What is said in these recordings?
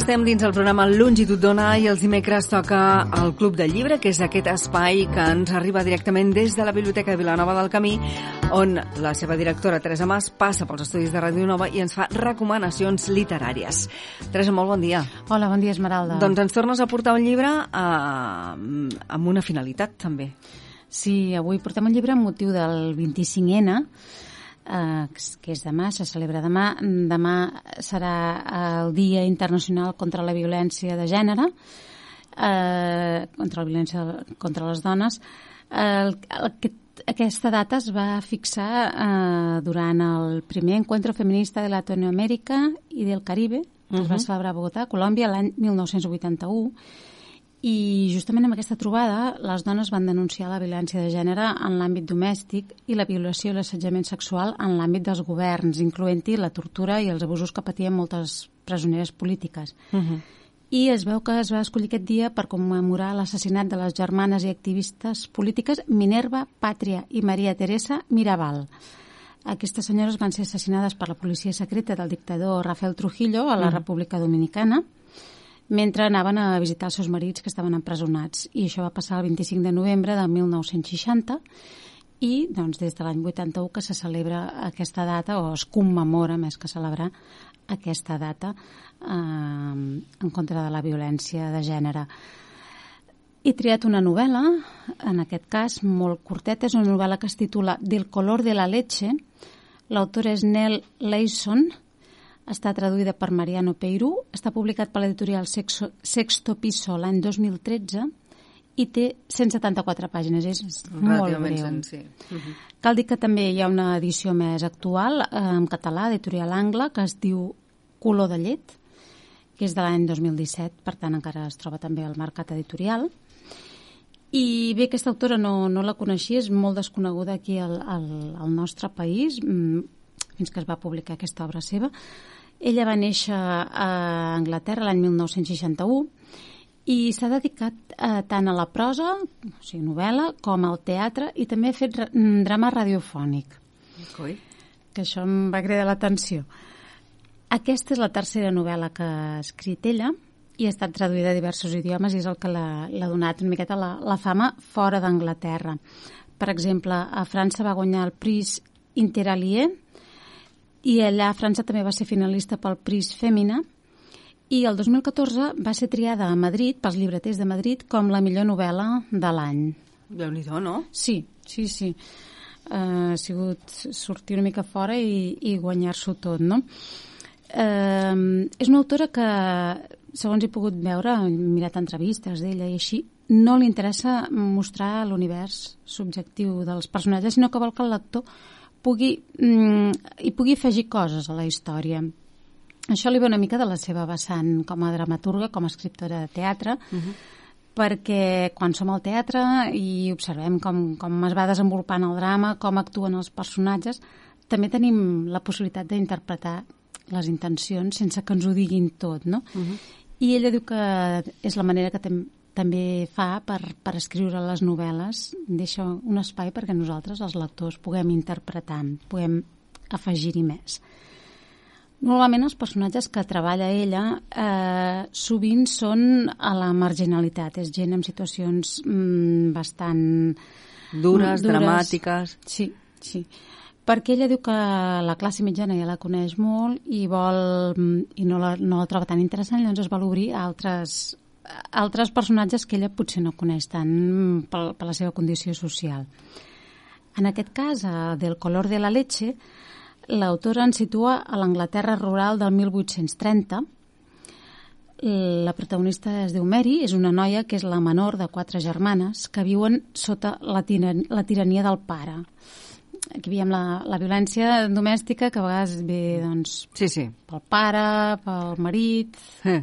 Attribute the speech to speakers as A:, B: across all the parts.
A: Estem dins el programa Longitud Dona i els dimecres toca el Club de Llibre, que és aquest espai que ens arriba directament des de la Biblioteca de Vilanova del Camí, on la seva directora, Teresa Mas, passa pels estudis de Ràdio Nova i ens fa recomanacions literàries. Teresa, molt bon dia.
B: Hola, bon dia, Esmeralda.
A: Doncs ens tornes a portar un llibre eh, amb una finalitat, també.
B: Sí, avui portem un llibre amb motiu del 25N, eh, que és demà, se celebra demà. Demà serà el Dia Internacional contra la Violència de Gènere, eh, contra la violència contra les dones. El, el, aquesta data es va fixar eh, durant el primer encuentro feminista de Latinoamèrica i del Caribe, que uh -huh. es va celebrar a Bogotà, Colòmbia, l'any 1981, i justament amb aquesta trobada les dones van denunciar la violència de gènere en l'àmbit domèstic i la violació i l'assetjament sexual en l'àmbit dels governs, incloent-hi la tortura i els abusos que patien moltes presoneres polítiques. Uh -huh. I es veu que es va escollir aquest dia per commemorar l'assassinat de les germanes i activistes polítiques Minerva, Pàtria i Maria Teresa Mirabal. Aquestes senyores van ser assassinades per la policia secreta del dictador Rafael Trujillo a la uh -huh. República Dominicana mentre anaven a visitar els seus marits que estaven empresonats. I això va passar el 25 de novembre de 1960 i doncs, des de l'any 81 que se celebra aquesta data, o es commemora més que celebrar aquesta data eh, en contra de la violència de gènere. He triat una novel·la, en aquest cas molt curteta, és una novel·la que es titula Del color de la leche. L'autor és Nell Leison, està traduïda per Mariano Peirú, està publicat per l'editorial Sexo, Sexto Piso l'any 2013 i té 174 pàgines, és molt breu.
A: Sencer. Uh -huh.
B: Cal dir que també hi ha una edició més actual, eh, en català, editorial Angla, que es diu Color de llet, que és de l'any 2017, per tant encara es troba també al mercat editorial. I bé, aquesta autora no, no la coneixia, és molt desconeguda aquí al, al, al nostre país, mm, fins que es va publicar aquesta obra seva. Ella va néixer a Anglaterra l'any 1961 i s'ha dedicat eh, tant a la prosa, o sigui, novel·la, com al teatre i també ha fet mm, drama radiofònic.
A: Coi.
B: Que això em va cridar l'atenció. Aquesta és la tercera novel·la que ha escrit ella i ha estat traduïda a diversos idiomes i és el que l'ha donat una miqueta la, la fama fora d'Anglaterra. Per exemple, a França va guanyar el Prix Interallié, i allà a França també va ser finalista pel Pris Femina i el 2014 va ser triada a Madrid, pels llibreters de Madrid, com la millor novel·la de l'any.
A: déu nhi no?
B: Sí, sí, sí. Uh, ha sigut sortir una mica fora i, i guanyar-s'ho tot, no? Uh, és una autora que, segons he pogut veure, he mirat entrevistes d'ella i així, no li interessa mostrar l'univers subjectiu dels personatges, sinó que vol que el lector pugui, mm, hi pugui afegir coses a la història. Això li ve una mica de la seva vessant com a dramaturga, com a escriptora de teatre, uh -huh. perquè quan som al teatre i observem com, com es va desenvolupant el drama, com actuen els personatges, també tenim la possibilitat d'interpretar les intencions sense que ens ho diguin tot, no? Uh -huh. I ella diu que és la manera que tem, també fa per, per escriure les novel·les, deixa un espai perquè nosaltres, els lectors, puguem interpretar, puguem afegir-hi més. Normalment els personatges que treballa ella eh, sovint són a la marginalitat, és gent en situacions mm, bastant...
A: Dures, dures, dramàtiques...
B: Sí, sí. Perquè ella diu que la classe mitjana ja la coneix molt i vol i no la, no la troba tan interessant, llavors es vol obrir a altres, altres personatges que ella potser no coneix tant per, per la seva condició social. En aquest cas, a Del color de la leche, l'autora ens situa a l'Anglaterra rural del 1830. La protagonista es diu Mary, és una noia que és la menor de quatre germanes que viuen sota la, tiran la tirania del pare. Aquí veiem la, la violència domèstica que a vegades ve doncs,
A: sí, sí.
B: pel pare, pel marit... Eh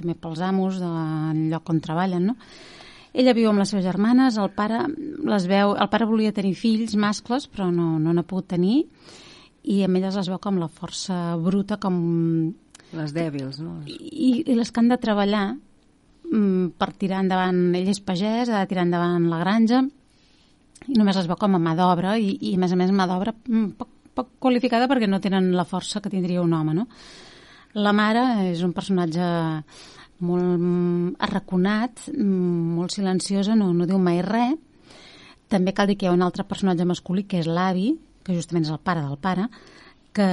B: també pels amos del lloc on treballen, no? Ella viu amb les seves germanes, el pare les veu, el pare volia tenir fills mascles, però no no n'ha pogut tenir, i amb elles les veu com la força bruta, com...
A: Les dèbils, no?
B: I, i les que han de treballar mm, per tirar endavant, ell és pagès, ha de tirar endavant la granja, i només les veu com a mà d'obra, i, i a més a més mà d'obra mm, poc, poc qualificada perquè no tenen la força que tindria un home, no? La mare és un personatge molt arraconat, molt silenciosa, no, no diu mai res. També cal dir que hi ha un altre personatge masculí, que és l'avi, que justament és el pare del pare, que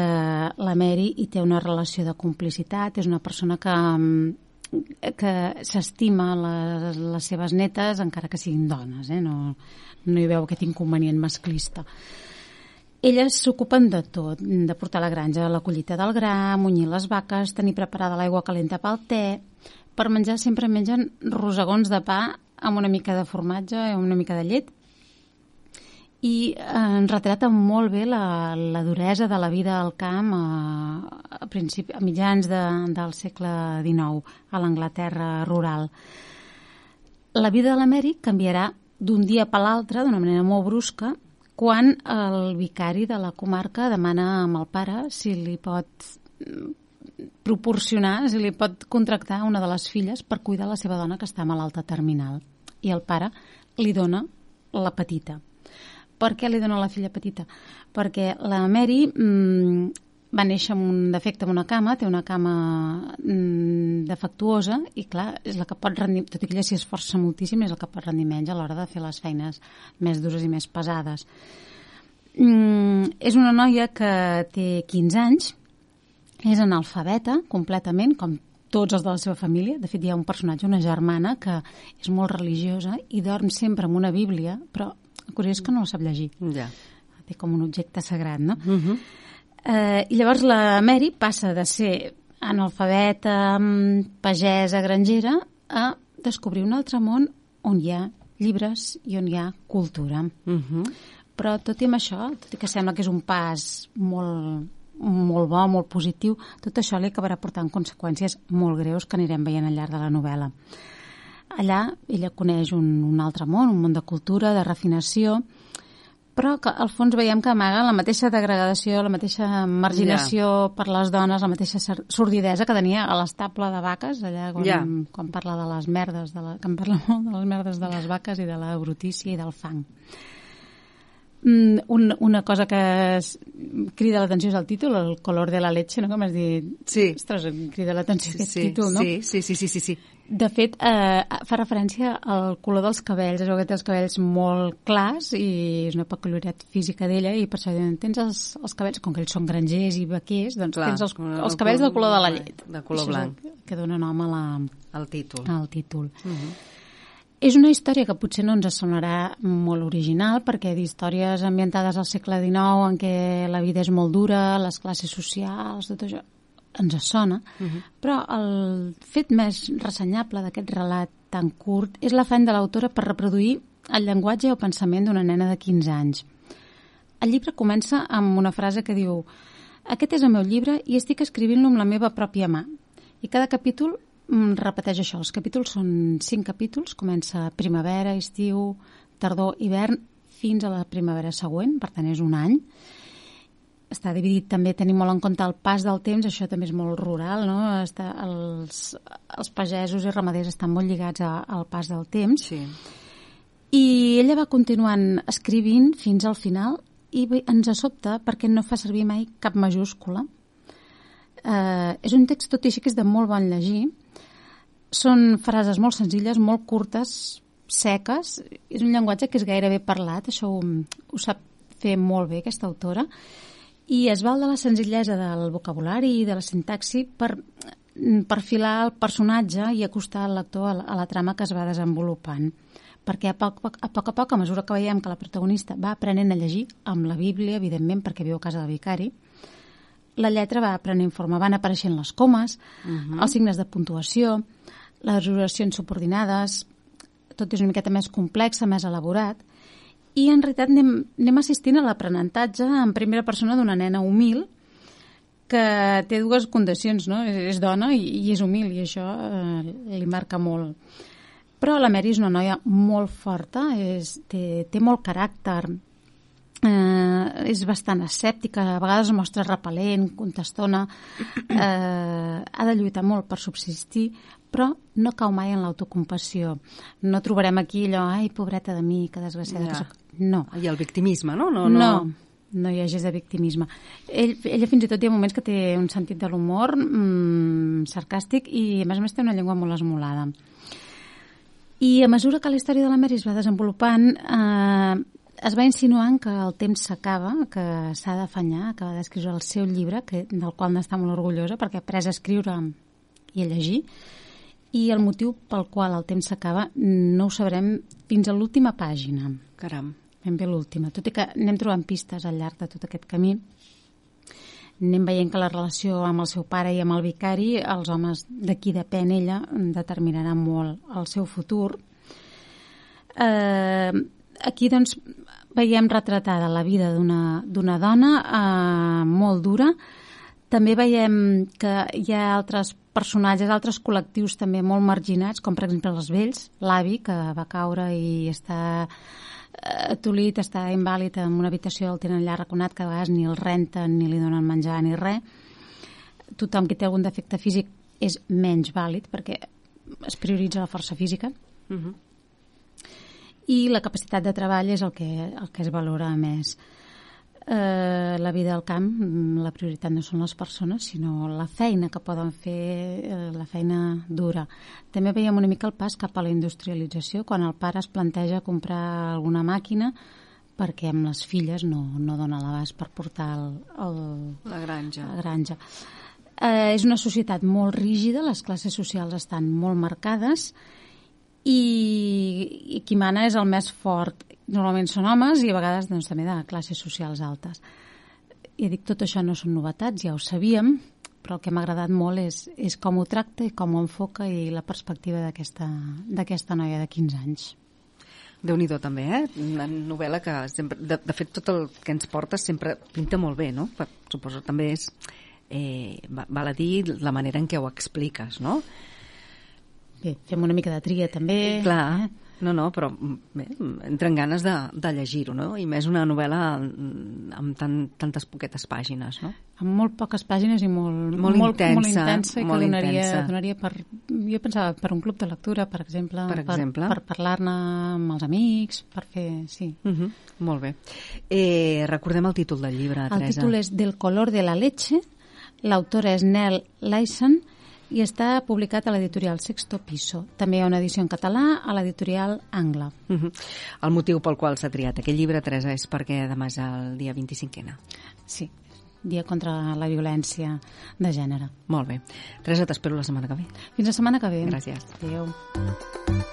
B: la Mary hi té una relació de complicitat, és una persona que, que s'estima les, les seves netes encara que siguin dones, eh? no, no hi veu aquest inconvenient masclista. Elles s'ocupen de tot, de portar la granja la collita del gra, munyir les vaques, tenir preparada l'aigua calenta pel te. Per menjar sempre mengen rosegons de pa amb una mica de formatge i una mica de llet i eh, ens retrata molt bé la, la duresa de la vida al camp a, a, principi, a mitjans de, del segle XIX a l'Anglaterra rural. La vida de l'Amèric canviarà d'un dia per l'altre, d'una manera molt brusca, quan el vicari de la comarca demana amb el pare si li pot proporcionar, si li pot contractar una de les filles per cuidar la seva dona que està malalta terminal. I el pare li dona la petita. Per què li dona la filla petita? Perquè la Mary mmm, va néixer amb un defecte amb una cama, té una cama mmm, defectuosa i, clar, és la que pot rendir, tot i que ella s'hi esforça moltíssim, és la que pot rendir menys a l'hora de fer les feines més dures i més pesades. Mm, és una noia que té 15 anys, és analfabeta completament, com tots els de la seva família. De fet, hi ha un personatge, una germana, que és molt religiosa i dorm sempre amb una bíblia, però curiós que no la sap llegir.
A: Ja.
B: Té com un objecte sagrat, no?
A: Uh -huh.
B: Eh, I llavors la Mary passa de ser analfabeta, pagesa, grangera, a descobrir un altre món on hi ha llibres i on hi ha cultura.
A: Uh -huh.
B: Però tot i amb això, tot i que sembla que és un pas molt, molt bo, molt positiu, tot això li acabarà portant conseqüències molt greus que anirem veient al llarg de la novel·la. Allà ella coneix un, un altre món, un món de cultura, de refinació, però que al fons veiem que amaga la mateixa degradació, la mateixa marginació yeah. per les dones, la mateixa sordidesa que tenia a l'estable de vaques, allà quan, yeah. quan parla de les merdes, de la, que em parla molt de les merdes de les vaques i de la brutícia i del fang. Mm, un, una cosa que es, crida l'atenció és el títol, el color de la leche, no? Com has dit?
A: Sí.
B: Ostres, crida l'atenció
A: sí,
B: aquest
A: sí,
B: títol, no?
A: Sí, sí, sí, sí, sí, sí.
B: De fet, eh, fa referència al color dels cabells. És que té els cabells molt clars i és una peculiaritat física d'ella i per això tens els, els cabells, com que ells són grangers i vaquers, doncs Clar, tens els, els cabells del color de la llet.
A: De color blanc.
B: Que, que dona nom a la,
A: al títol.
B: Al títol.
A: Uh -huh.
B: És una història que potser no ens sonarà molt original perquè d'històries ambientades al segle XIX en què la vida és molt dura, les classes socials, tot això, ens sona, uh -huh. però el fet més ressenyable d'aquest relat tan curt és l'afany de l'autora per reproduir el llenguatge o pensament d'una nena de 15 anys. El llibre comença amb una frase que diu «Aquest és el meu llibre i estic escrivint-lo amb la meva pròpia mà». I cada capítol mm, repeteix això. Els capítols són cinc capítols, comença primavera, estiu, tardor, hivern, fins a la primavera següent, per tant és un any està dividit també, tenim molt en compte el pas del temps, això també és molt rural, no? Està, els, els pagesos i ramaders estan molt lligats a, al pas del temps.
A: Sí.
B: I ella va continuant escrivint fins al final i ens sobta perquè no fa servir mai cap majúscula. Eh, és un text tot i així que és de molt bon llegir. Són frases molt senzilles, molt curtes, seques. És un llenguatge que és gairebé parlat, això ho, ho sap fer molt bé aquesta autora i es val de la senzillesa del vocabulari i de la sintaxi per perfilar el personatge i acostar el lector a la, a la trama que es va desenvolupant perquè a poc, a poc a poc, a mesura que veiem que la protagonista va aprenent a llegir amb la Bíblia, evidentment, perquè viu a casa del vicari, la lletra va aprenent forma, van apareixent les comes, uh -huh. els signes de puntuació, les oracions subordinades, tot és una miqueta més complex, més elaborat, i en realitat anem, anem assistint a l'aprenentatge en primera persona d'una nena humil que té dues condicions, no? És, és dona i, i és humil i això eh, li marca molt. Però la Mary és una noia molt forta, és, té, té molt caràcter, eh, és bastant escèptica, a vegades mostra repel·lent, contestona, eh, ha de lluitar molt per subsistir, però no cau mai en l'autocompassió. No trobarem aquí allò, ai, pobreta de mi, que desgraciada ja. que soc. No.
A: I el victimisme, no?
B: No, no. no. no hi hagi de victimisme. Ell, ella fins i tot hi ha moments que té un sentit de l'humor mmm, sarcàstic i a més a més té una llengua molt esmolada. I a mesura que la història de la Mary es va desenvolupant, eh, es va insinuant que el temps s'acaba, que s'ha d'afanyar, que ha d'escriure el seu llibre, que, del qual n'està molt orgullosa, perquè ha pres a escriure i a llegir, i el motiu pel qual el temps s'acaba no ho sabrem fins a l'última pàgina.
A: Caram.
B: Ben bé l'última. Tot i que anem trobant pistes al llarg de tot aquest camí, anem veient que la relació amb el seu pare i amb el vicari, els homes de qui depèn ella, determinaran molt el seu futur. Eh, aquí, doncs, veiem retratada la vida d'una dona eh, molt dura. També veiem que hi ha altres personatges, altres col·lectius també molt marginats, com per exemple els vells, l'avi que va caure i està atolit, està invàlid en una habitació, el tenen allà raconat, que a vegades ni el renten, ni li donen menjar, ni res. Tothom que té algun defecte físic és menys vàlid perquè es prioritza la força física. Uh mhm. -huh. I la capacitat de treball és el que, el que es valora més eh, la vida al camp, mm, la prioritat no són les persones, sinó la feina que poden fer, eh, la feina dura. També veiem una mica el pas cap a la industrialització, quan el pare es planteja comprar alguna màquina perquè amb les filles no, no dona l'abast per portar el, el,
A: la granja.
B: La granja. Eh, és una societat molt rígida, les classes socials estan molt marcades i, i qui mana és el més fort normalment són homes i a vegades doncs, també de classes socials altes. I dic, tot això no són novetats, ja ho sabíem, però el que m'ha agradat molt és, és com ho tracta i com ho enfoca i la perspectiva d'aquesta noia de 15 anys.
A: déu nhi també, eh? Una novel·la que sempre, de, de fet tot el que ens porta sempre pinta molt bé, no? Per, suposo també és, eh, val a dir, la manera en què ho expliques, no?
B: Bé, fem una mica de tria també.
A: Clar, eh? No, no, però mm, bé, entren ganes de, de llegir-ho, no? I més una novel·la amb tan, tantes poquetes pàgines, no?
B: Amb molt poques pàgines i molt,
A: molt, molt intensa.
B: Molt intensa i
A: molt
B: que donaria,
A: intensa.
B: donaria per... Jo pensava per un club de lectura, per exemple.
A: Per exemple.
B: Per, per parlar-ne amb els amics, per fer... Sí.
A: Uh -huh. Molt bé. Eh, recordem el títol del llibre,
B: el
A: Teresa.
B: El títol és Del color de la leche. L'autora és Nell Lyson i està publicat a l'editorial Sexto Piso. També hi ha una edició en català a l'editorial Angla.
A: Uh -huh. El motiu pel qual s'ha triat aquest llibre, Teresa, és perquè demà és el dia 25ena.
B: Sí, dia contra la violència de gènere.
A: Molt bé. Teresa, t'espero la setmana que ve.
B: Fins la setmana que ve.
A: Gràcies.
B: Adéu.